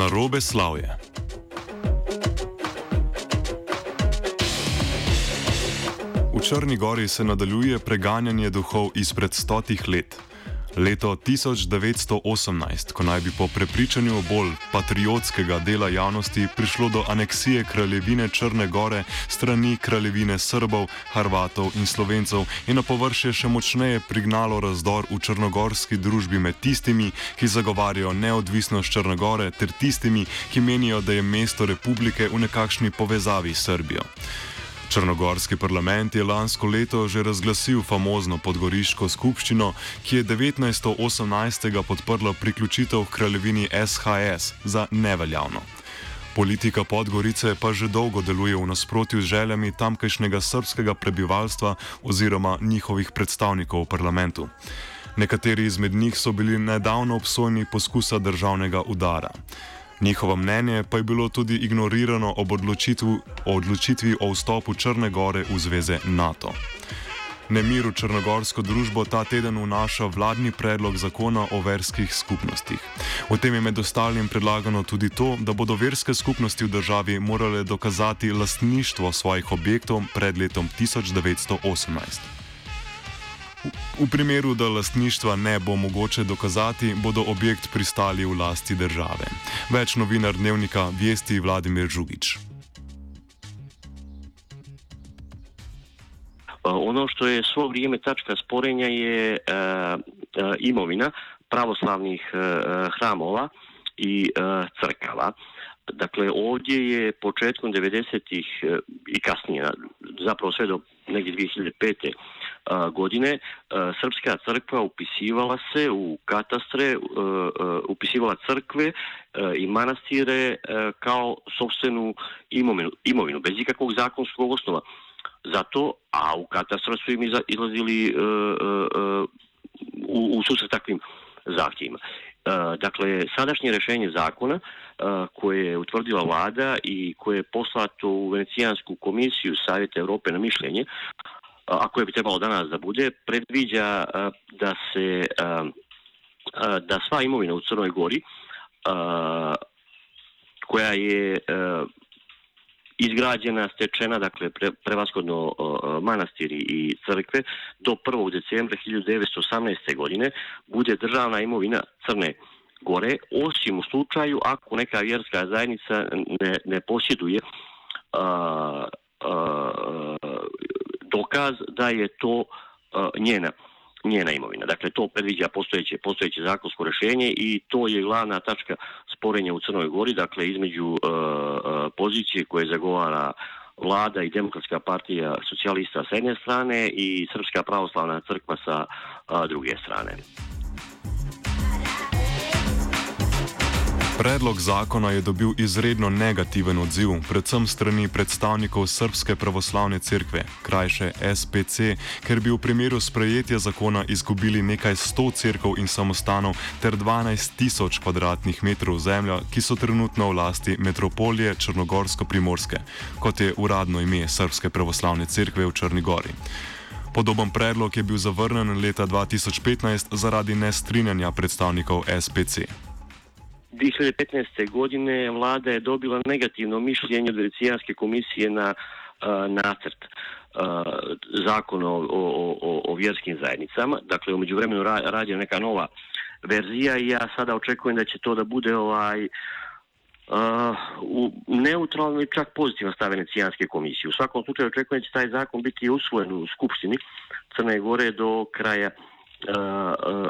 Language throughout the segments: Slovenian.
Na robe slavje. V Črni gori se nadaljuje preganjanje duhov izpred stotih let. Leto 1918, ko naj bi po prepričanju bolj patriotskega dela javnosti prišlo do aneksije kraljevine Črne gore strani kraljevine Srbov, Hrvatov in Slovencev in na površje še močneje prignalo razdor v črnogorski družbi med tistimi, ki zagovarjajo neodvisnost Črne gore, ter tistimi, ki menijo, da je mesto republike v nekakšni povezavi s Srbijo. Črnogorski parlament je lansko leto že razglasil famozno podgoriško skupščino, ki je 1918. podprla priključitev kraljevini SHS za neveljavno. Politika Podgorice pa že dolgo deluje v nasprotju z željami tamkajšnjega srpskega prebivalstva oziroma njihovih predstavnikov v parlamentu. Nekateri izmed njih so bili nedavno obsojeni poskusa državnega udara. Njihovo mnenje pa je bilo tudi ignorirano ob odločitvi, odločitvi o vstopu Črne gore v zveze NATO. Nemir v črnogorsko družbo ta teden vnaša vladni predlog zakona o verskih skupnostih. V tem je med ostalim predlagano tudi to, da bodo verske skupnosti v državi morale dokazati lastništvo svojih objektov pred letom 1918. V primeru, da lastništva ne bo mogoče dokazati, bodo objekt pristali v lasti države. Več novinar dnevnika Vesti Vladimir Žugič. Ono što je svo vrijeme tačka sporenja je e, e, imovina pravoslavnih e, hramova i e, crkava. Dakle, ovdje je početkom 90-ih e, i kasnije, zapravo sve do negdje 2005 godine Srpska crkva upisivala se u katastre, upisivala crkve i manastire kao sobstvenu imovinu, imovinu bez ikakvog zakonskog osnova. Zato, a u katastra su im izlazili u, u susret takvim zahtjevima. Dakle, sadašnje rješenje zakona koje je utvrdila vlada i koje je poslato u Venecijansku komisiju Savjeta Europe na mišljenje, a koje bi trebalo danas da bude, predviđa da se da sva imovina u Crnoj Gori koja je izgrađena, stečena, dakle pre, prevaskodno manastiri i crkve do 1. decembra 1918. godine bude državna imovina Crne Gore, osim u slučaju ako neka vjerska zajednica ne, ne posjeduje a, a, dokaz da je to uh, njena njena imovina. Dakle, to predviđa postojeće, postojeće zakonsko rješenje i to je glavna tačka sporenja u Crnoj Gori, dakle, između uh, pozicije koje zagovara vlada i demokratska partija socijalista s jedne strane i Srpska pravoslavna crkva sa uh, druge strane. Predlog zakona je dobil izredno negativen odziv, predvsem strani predstavnikov Srpske pravoslavne cerkve, krajše SPC, ker bi v primeru sprejetja zakona izgubili nekaj sto cerkov in samostanov ter 12 tisoč kvadratnih metrov zemlja, ki so trenutno v lasti metropolije Črnogorsko-Primorske, kot je uradno ime Srpske pravoslavne cerkve v Črni Gori. Podoben predlog je bil zavrnen leta 2015 zaradi nestrinjanja predstavnikov SPC. 2015. godine vlada je dobila negativno mišljenje od Venecijanske komisije na nacrt zakona o, o, o, o vjerskim zajednicama. Dakle, umeđu vremenu ra, neka nova verzija i ja sada očekujem da će to da bude ovaj uh, u neutralno i čak pozitivno stav Venecijanske komisije. U svakom slučaju očekujem da će taj zakon biti usvojen u Skupštini Crne Gore do kraja uh,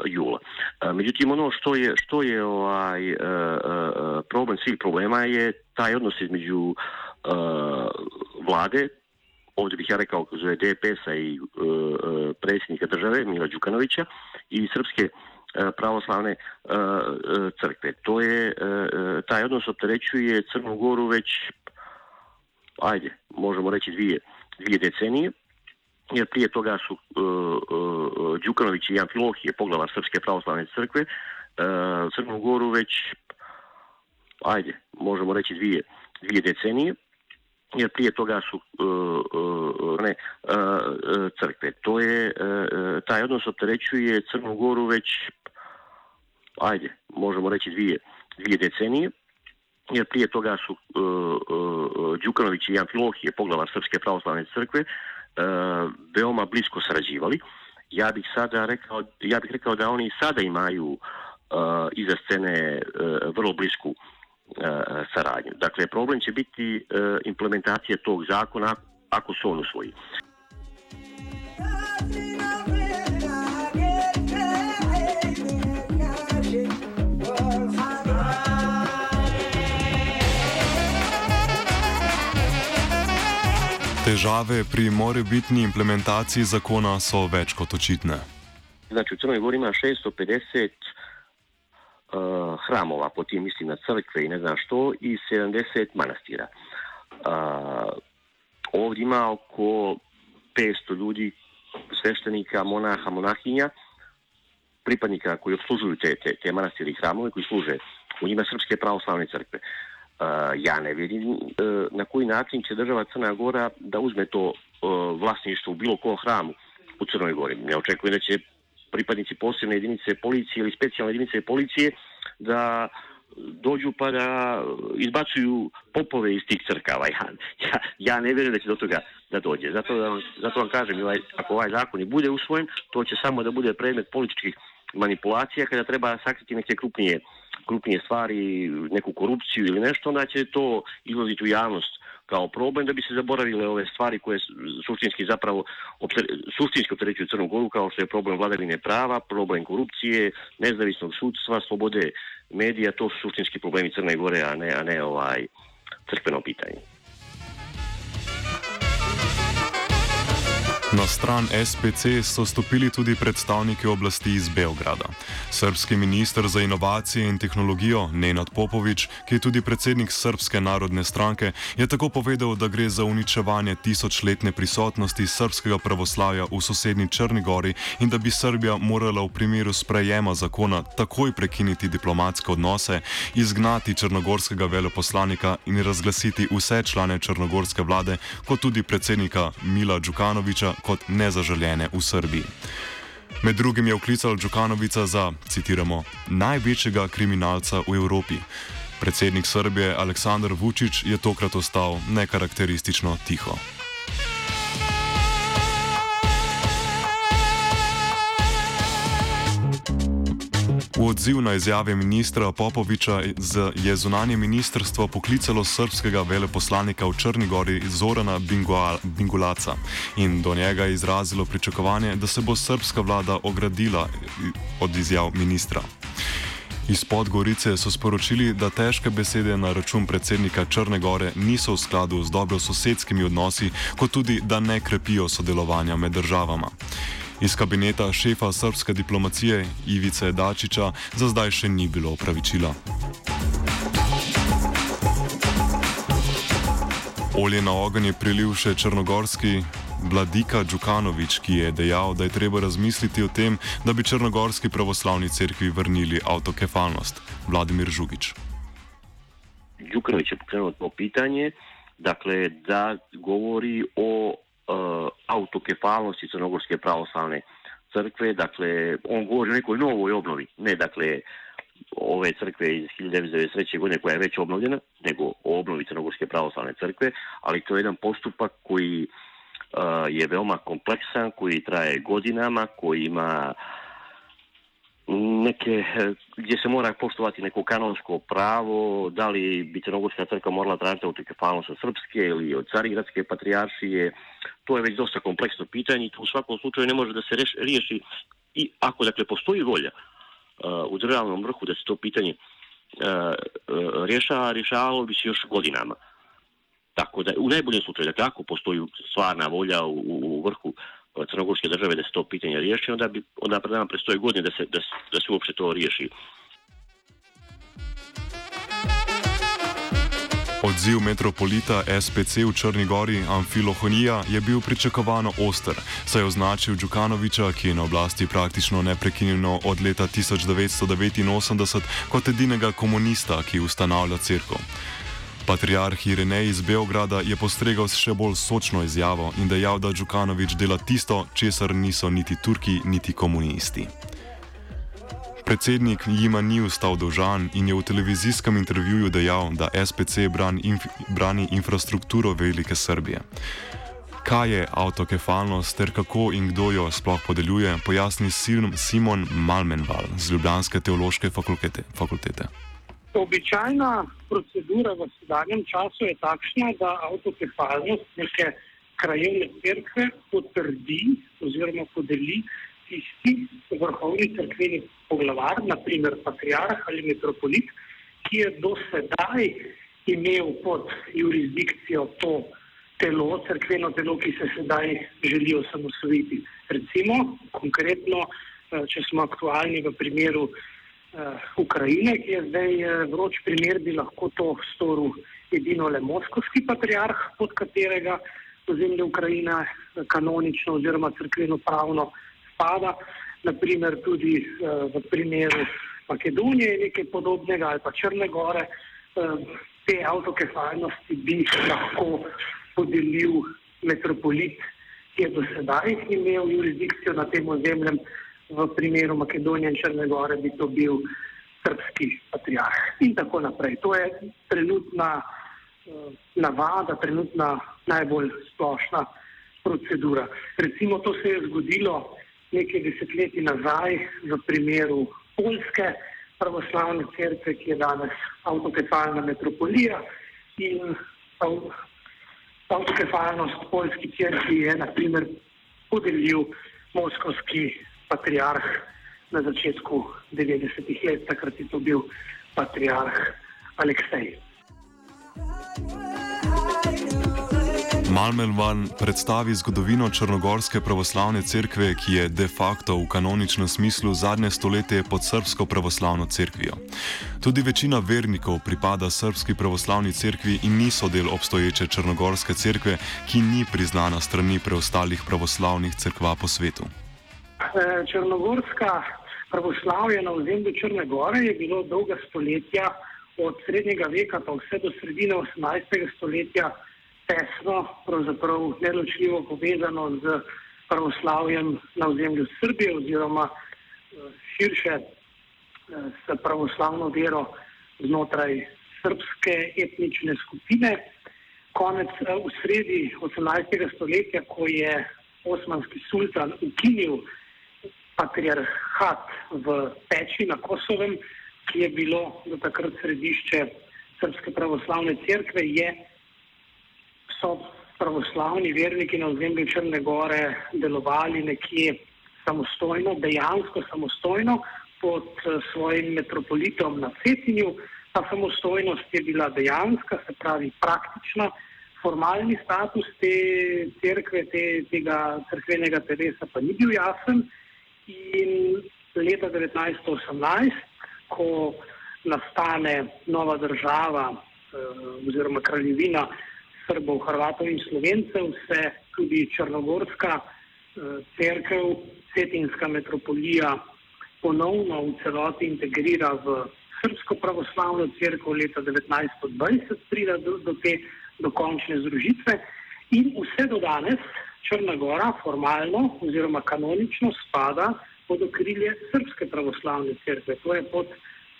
jula. Uh, međutim, ono što je, što je ovaj, problem svih problema je taj odnos između vlade, ovdje bih ja rekao kroz DPS-a i predsjednika države Mila Đukanovića i srpske pravoslavne crkve. To je, taj odnos opterećuje Crnu Goru već, ajde, možemo reći dvije, dvije decenije, jer prije toga su uh, uh, Đukanović i Jan Filohije, poglavar Srpske pravoslavne crkve, uh, Crnu Goru već, ajde, možemo reći dvije, dvije decenije, jer prije toga su uh, uh, ne, uh, crkve. To je, uh, taj odnos opterećuje Crnu Goru već, ajde, možemo reći dvije, dvije decenije, jer prije toga su uh, uh, Đukanović i Jan Filohije, poglavar Srpske pravoslavne crkve, uh, veoma blisko sarađivali. Ja bih sada rekao, ja bih rekao da oni sada imaju uh, iza scene uh, vrlo blisku uh, saradnju. Dakle, problem će biti uh, implementacija tog zakona ako se on usvoji. Težave pri morebitni implementaciji zakona so več kot očitne. Znači, u Crnoj Gori ima 650 uh, hramova, po tim mislim na crkve i ne znam što, i 70 manastira. Uh, ovdje ima oko 500 ljudi, sveštenika, monaha, monahinja, pripadnika koji obslužuju te, te, te manastire i hramove, koji služe u njima Srpske pravoslavne crkve. Uh, ja ne vidim uh, na koji način će država Crna Gora da uzme to uh, vlasništvo u bilo kom hramu u Crnoj Gori. Ne očekujem da će pripadnici posebne jedinice policije ili specijalne jedinice policije da dođu pa da izbacuju popove iz tih crkava. Ja, ja, ja ne vjerujem da će do toga da dođe. Zato, da vam, zato vam kažem, ovaj, ako ovaj zakon i bude usvojen, to će samo da bude predmet političkih manipulacija kada treba sakriti neke krupnije, krupnije stvari, neku korupciju ili nešto, onda će to izlaziti u javnost kao problem da bi se zaboravile ove stvari koje suštinski zapravo suštinski opterećuju Crnu Goru kao što je problem vladavine prava, problem korupcije, nezavisnog sudstva, slobode medija, to su suštinski problemi Crne Gore, a ne, a ne ovaj crkveno pitanje. Na stran SPC so stopili tudi predstavniki oblasti iz Beograda. Srpski minister za inovacije in tehnologijo Nenad Popovič, ki je tudi predsednik Srpske narodne stranke, je tako povedal, da gre za uničevanje tisočletne prisotnosti srpskega pravoslavja v sosednji Črni gori in da bi Srbija morala v primeru sprejema zakona takoj prekiniti diplomatske odnose, izgnati črnogorskega veleposlanika in razglasiti vse člane črnogorske vlade, kot tudi predsednika Mila Đukanoviča, kot nezaželjene v Srbiji. Med drugim je vklical Džukanovica za, citiramo, največjega kriminalca v Evropi. Predsednik Srbije Aleksandar Vučić je tokrat ostal nekarakteristično tiho. V odziv na izjave ministra Popoviča je zunanje ministrstvo poklicalo srpskega veleposlanika v Črni gori Zorana Bingulaca in do njega izrazilo pričakovanje, da se bo srpska vlada ogradila od izjav ministra. Iz Podgorice so sporočili, da težke besede na račun predsednika Črne gore niso v skladu z dobro sosedskimi odnosi, kot tudi, da ne krepijo sodelovanja med državama. Iz kabineta šefa srpske diplomacije Ivice Dačiča za zdaj še ni bilo opravičila. Olje na ogenj je prilil še črnogorski vladika Džukanovič, ki je dejal, da je treba razmisliti o tem, da bi črnogorski pravoslavni cerkvi vrnili avtokefalnost. Vladimir Žugič. Đukanović je pokrenuo to pitanje, dakle da govori o autokefalnosti Crnogorske pravoslavne crkve, dakle on govori o nekoj novoj obnovi, ne dakle ove crkve iz 1993. godine koja je već obnovljena, nego o obnovi Crnogorske pravoslavne crkve, ali to je jedan postupak koji uh, je veoma kompleksan, koji traje godinama, koji ima neke, gdje se mora poštovati neko kanonsko pravo, da li bi Crnogorska crkva morala tražiti autokefalnost od Srpske ili od Carigradske patrijaršije, to je već dosta kompleksno pitanje i to u svakom slučaju ne može da se reš, riješi i ako dakle postoji volja uh, u državnom vrhu da se to pitanje uh, uh, rješava, rješavalo bi se još godinama. Tako da, u najboljem slučaju, dakle, ako postoji stvarna volja u, u vrhu crnogorske države da se to pitanje riješi, onda bi onda pred nama prestoje godine da se, da, da se uopće to riješi. Odziv metropolita SPC v Črni Gori Amfilohonija je bil pričakovano oster, saj je označil Djukanoviča, ki je na oblasti praktično neprekinjeno od leta 1989, kot edinega komunista, ki ustanavlja crkvo. Patriarh Irenej iz Beograda je postregal s še bolj sočno izjavo in dejal, da Djukanovič dela tisto, česar niso niti Turki, niti komunisti. Predsednik jima ni ustal dolžan in je v televizijskem intervjuju dejal, da SPC brani, inf brani infrastrukturo Velike Srbije. Kaj je avtokefalnost ter kako in kdo jo sploh podeljuje, pojasni Simon Malmenval z Ljubljanske teološke fakultete. fakultete. Običajna procedura v sedanjem času je takšna, da avtokefalnost neke krajevne cerkve potrdi oziroma podeli tisti vrhovni cerkveni poglavar, naprimer patriarh ali metropolit, ki je do sedaj imel pod jurisdikcijo to telo, cerkveno telo, ki se sedaj želi osamosvojiti. Recimo, konkretno, če smo aktualni v primeru uh, Ukrajine, ki je zdaj uh, vroč primer, bi lahko to storil edino le moskovski patriarh, pod katerega ozemlje Ukrajina uh, kanonično oziroma crkveno pravno spada. Naprimer tudi uh, v primeru Makedonije je nekaj podobnega ali pa Črne gore. Uh, te avtokefalnosti bi lahko podelil metropolit, ki je do sedaj imel jurisdikcijo na tem ozemljem v primeru Makedonije in Črne Gore bi to bil srpski patriarh in tako naprej. To je trenutna uh, navada, trenutna najbolj splošna procedura. Recimo to se je zgodilo nekaj desetletij nazaj v primeru Poljske pravoslavne cerkve, ki je danes avtokefalna metropolija in avtokefalnost Poljski cerkvi je naprimer podelil moskovski patriarh na začetku 90-ih let, takrat je to bil patriarh Aleksej. Malmelman predstavi zgodovino Črnogorske pravoslavne cerkve, ki je de facto v kanoničnem smislu zadnje stoletje pod srpsko pravoslavno cerkvijo. Tudi večina vernikov pripada srpski pravoslavni cerkvi in niso del obstoječe Črnogorske cerkve, ki ni priznana strani preostalih pravoslavnih cerkva po svetu. Eh, Črnogorska pravoslavje na ozemlju Črne Gore je bilo dolga stoletja, od srednjega veka pa vse do sredine 18. stoletja, tesno, pravzaprav neločljivo povezano z pravoslavjem na ozemlju Srbije oziroma eh, širše eh, s pravoslavno vero znotraj srpske etnične skupine. Konec v sredi 18. stoletja, ko je osmanski sultan ukinil patriarhat v Peči na Kosovem, ki je bilo do takrat središče Srpske pravoslavne cerkve, je, so pravoslavni verniki na ozemlju Črne Gore delovali nekje samostojno, dejansko samostojno pod eh, svojim metropolitom na Cetinju. Ta samostojnost je bila dejanska, se pravi praktična. Formalni status te cerkve, te, tega crkvenega telesa pa ni bil jasen. In leta 1918, ko nastane nova država eh, oziroma kraljevina Srbov, Hrvatov in Slovencev, se tudi Črnogorska eh, cerkev, Cetinska metropolija ponovno v celoti integrira v Srpsko pravoslavno cerkev leta 1920, pride do, do te dokončne združitve in vse do danes Črna Gora formalno oziroma kanonično spada pod okrilje Srpske pravoslavne cerkve. To je pod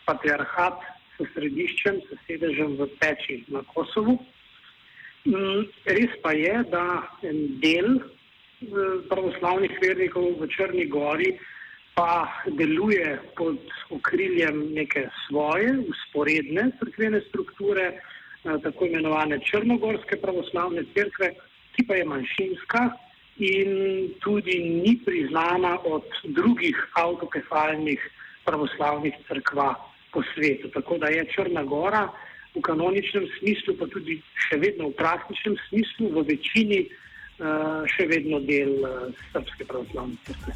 patriarhat s središčem, s sedežem v Peči na Kosovu. Mm, res pa je, da del eh, pravoslavnih vernikov v Črni Gori pa deluje pod okriljem neke svoje, usporedne crkvene strukture, eh, tako imenovane Črnogorske pravoslavne crkve, ki pa je manjšinska in tudi ni priznana od drugih avtokefalnih pravoslavnih crkva po svetu. Tako da je Črna Gora v kanoničnem smislu, pa tudi še vedno v praktičnem smislu, v večini uh, še vedno del uh, Srpske pravoslavne crkve.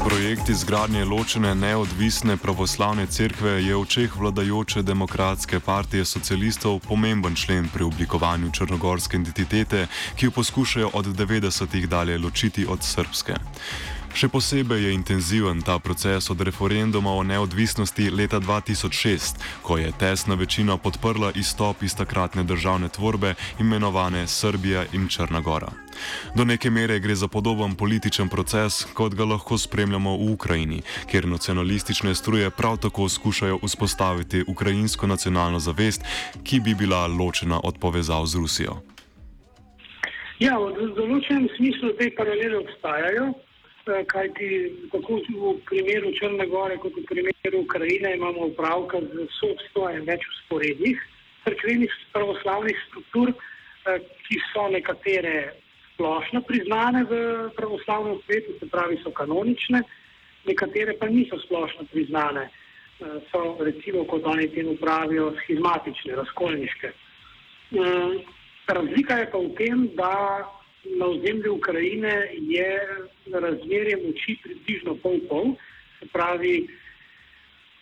Projekt izgradnje ločene neodvisne pravoslavne cerkve je v očeh vladajoče demokratske partije socialistov pomemben člen pri oblikovanju črnogorske identitete, ki jo poskušajo od 90-ih dalje ločiti od srpske. Še posebej je intenziven ta proces od referenduma o neodvisnosti leta 2006, ko je tesna večina podprla izstop iz takratne državne tvorbe imenovane Srbija in Črna Gora. Do neke mere gre za podoben političen proces, kot ga lahko spremljamo v Ukrajini, kjer nacionalistične struje prav tako skušajo vzpostaviti ukrajinsko nacionalno zavest, ki bi bila ločena od povezav z Rusijo. Ja, v določenem smislu te paralele obstajajo. Eh, kajti tako v primeru Črne Gore kot v primeru Ukrajine imamo upravka z sobstvom več usporednih crkvenih pravoslavnih struktur, eh, ki so nekatere splošno priznane v pravoslavnem svetu, se pravi so kanonične, nekatere pa niso splošno priznane, eh, so recimo, kot oni temu pravijo, schizmatične, razkolniške. Razlika je pa v tem, da na ozemlju Ukrajine je razmerje moči približno pol-pol, se pravi,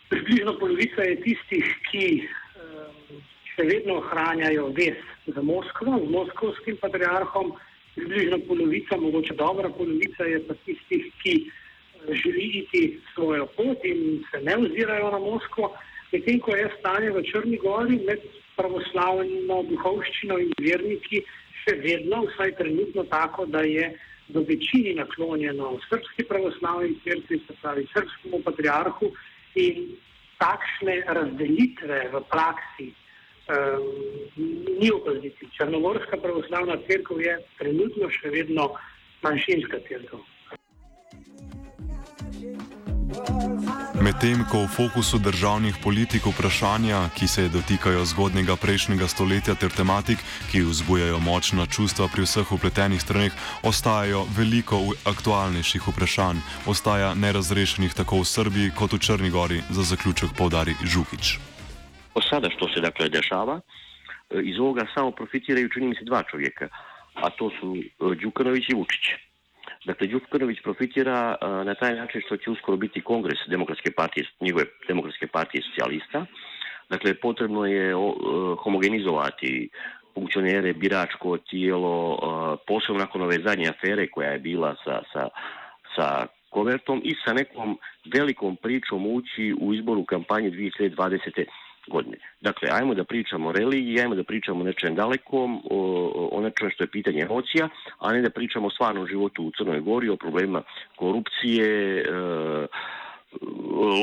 približno polovica je tistih, ki um, še vedno ohranjajo vez za Moskvo, z moskovskim patriarhom, približno polovica, mogoče dobra polovica je pa tistih, ki uh, želi iti svojo pot in se ne ozirajo na Moskvo, medtem ko je stanje v Črni Gori med pravoslavno duhovščino in verniki še vedno, vsaj trenutno tako, da je v večini naklonjeno srpski pravoslavni crkvi, se pravi srpskemu patriarhu in takšne razdelitve v praksi um, ni opaziti. Črnogorska pravoslavna crkva je trenutno še vedno manjšinska crkva. Medtem ko v fokusu državnih politik vprašanja, ki se dotikajo zgodnega prejšnjega stoletja ter tematik, ki vzbujajo močna čustva pri vseh upletenih straneh, ostajajo veliko aktualnejših vprašanj, ostaja nerazrešenih tako v Srbiji kot v Črni Gori, za zaključek povdari Žukič. Sada što se dakle dešava, iz ovoga samo profitiraju čini mi se dva čovjeka, a to su Đukanović i Vučić. Dakle, Đukanović profitira na taj način što će uskoro biti kongres demokratske partije, njegove demokratske partije socijalista. Dakle, potrebno je homogenizovati funkcionere, biračko tijelo, posebno nakon ove zadnje afere koja je bila sa, sa, sa Kovertom i sa nekom velikom pričom ući u izboru kampanje 2020 godine. Dakle, ajmo da pričamo o religiji, ajmo da pričamo o nečem dalekom, o, o nečem što je pitanje emocija, a ne da pričamo o stvarnom životu u Crnoj Gori, o problemima korupcije, e,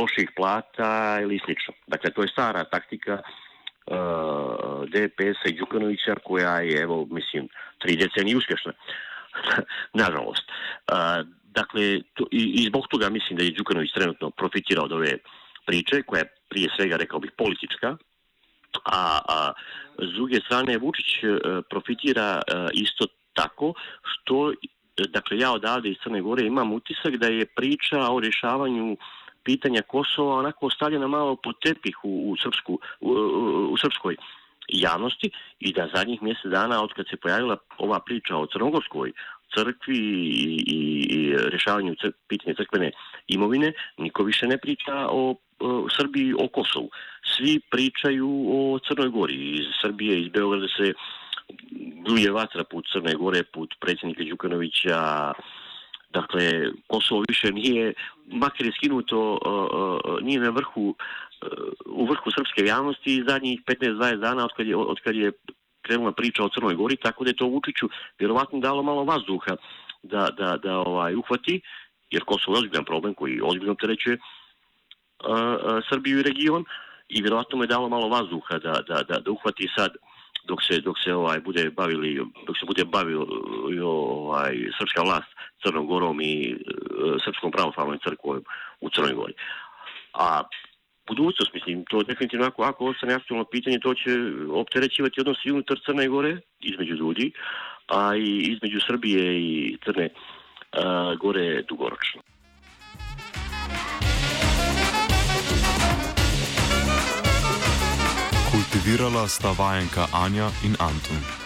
loših plata ili slično. Dakle, to je stara taktika e, DPS-a i Đukanovića koja je, evo, mislim, tri decenije uspješna. Nažalost. E, dakle, to, i, i zbog toga mislim da je Đukanović trenutno profitirao od ove priče, koja je prije svega rekao bih politička, a, a s druge strane Vučić e, profitira e, isto tako što dakle ja odavde iz Crne Gore imam utisak da je priča o rješavanju pitanja Kosova onako ostavljena malo pod tepih u, u, srpsku, u, u srpskoj javnosti i da zadnjih mjesec dana od kad se pojavila ova priča o crnogorskoj crkvi i, i, i rješavanju cr pitanja crkvene imovine, niko više ne priča o u Srbiji o Kosovu. Svi pričaju o Crnoj Gori. Iz Srbije, iz Beograda se duje vatra put Crne Gore, put predsjednika Đukanovića. Dakle, Kosovo više nije, makar je skinuto, nije na vrhu, u vrhu srpske javnosti zadnjih 15-20 dana od kad je, od kad je krenula priča o Crnoj Gori, tako da je to Vučiću vjerovatno dalo malo vazduha da, da, da ovaj, uhvati, jer Kosovo je ozbiljan problem koji ozbiljno trećuje Srbiju i region i vjerojatno mu je dalo malo vazduha da, da, da, da uhvati sad dok se, dok se ovaj bude bavili, dok se bude bavio ovaj, srpska vlast Crnom Gorom i e, Srpskom pravoslavnom crkvom u Crnoj Gori. A budućnost, mislim, to definitivno ako, ako ostane aktualno pitanje, to će opterećivati odnos unutar Crne Gore, između ljudi, a i između Srbije i Crne a, Gore dugoročno. Kultivirala sta vajenka Anja in Antun.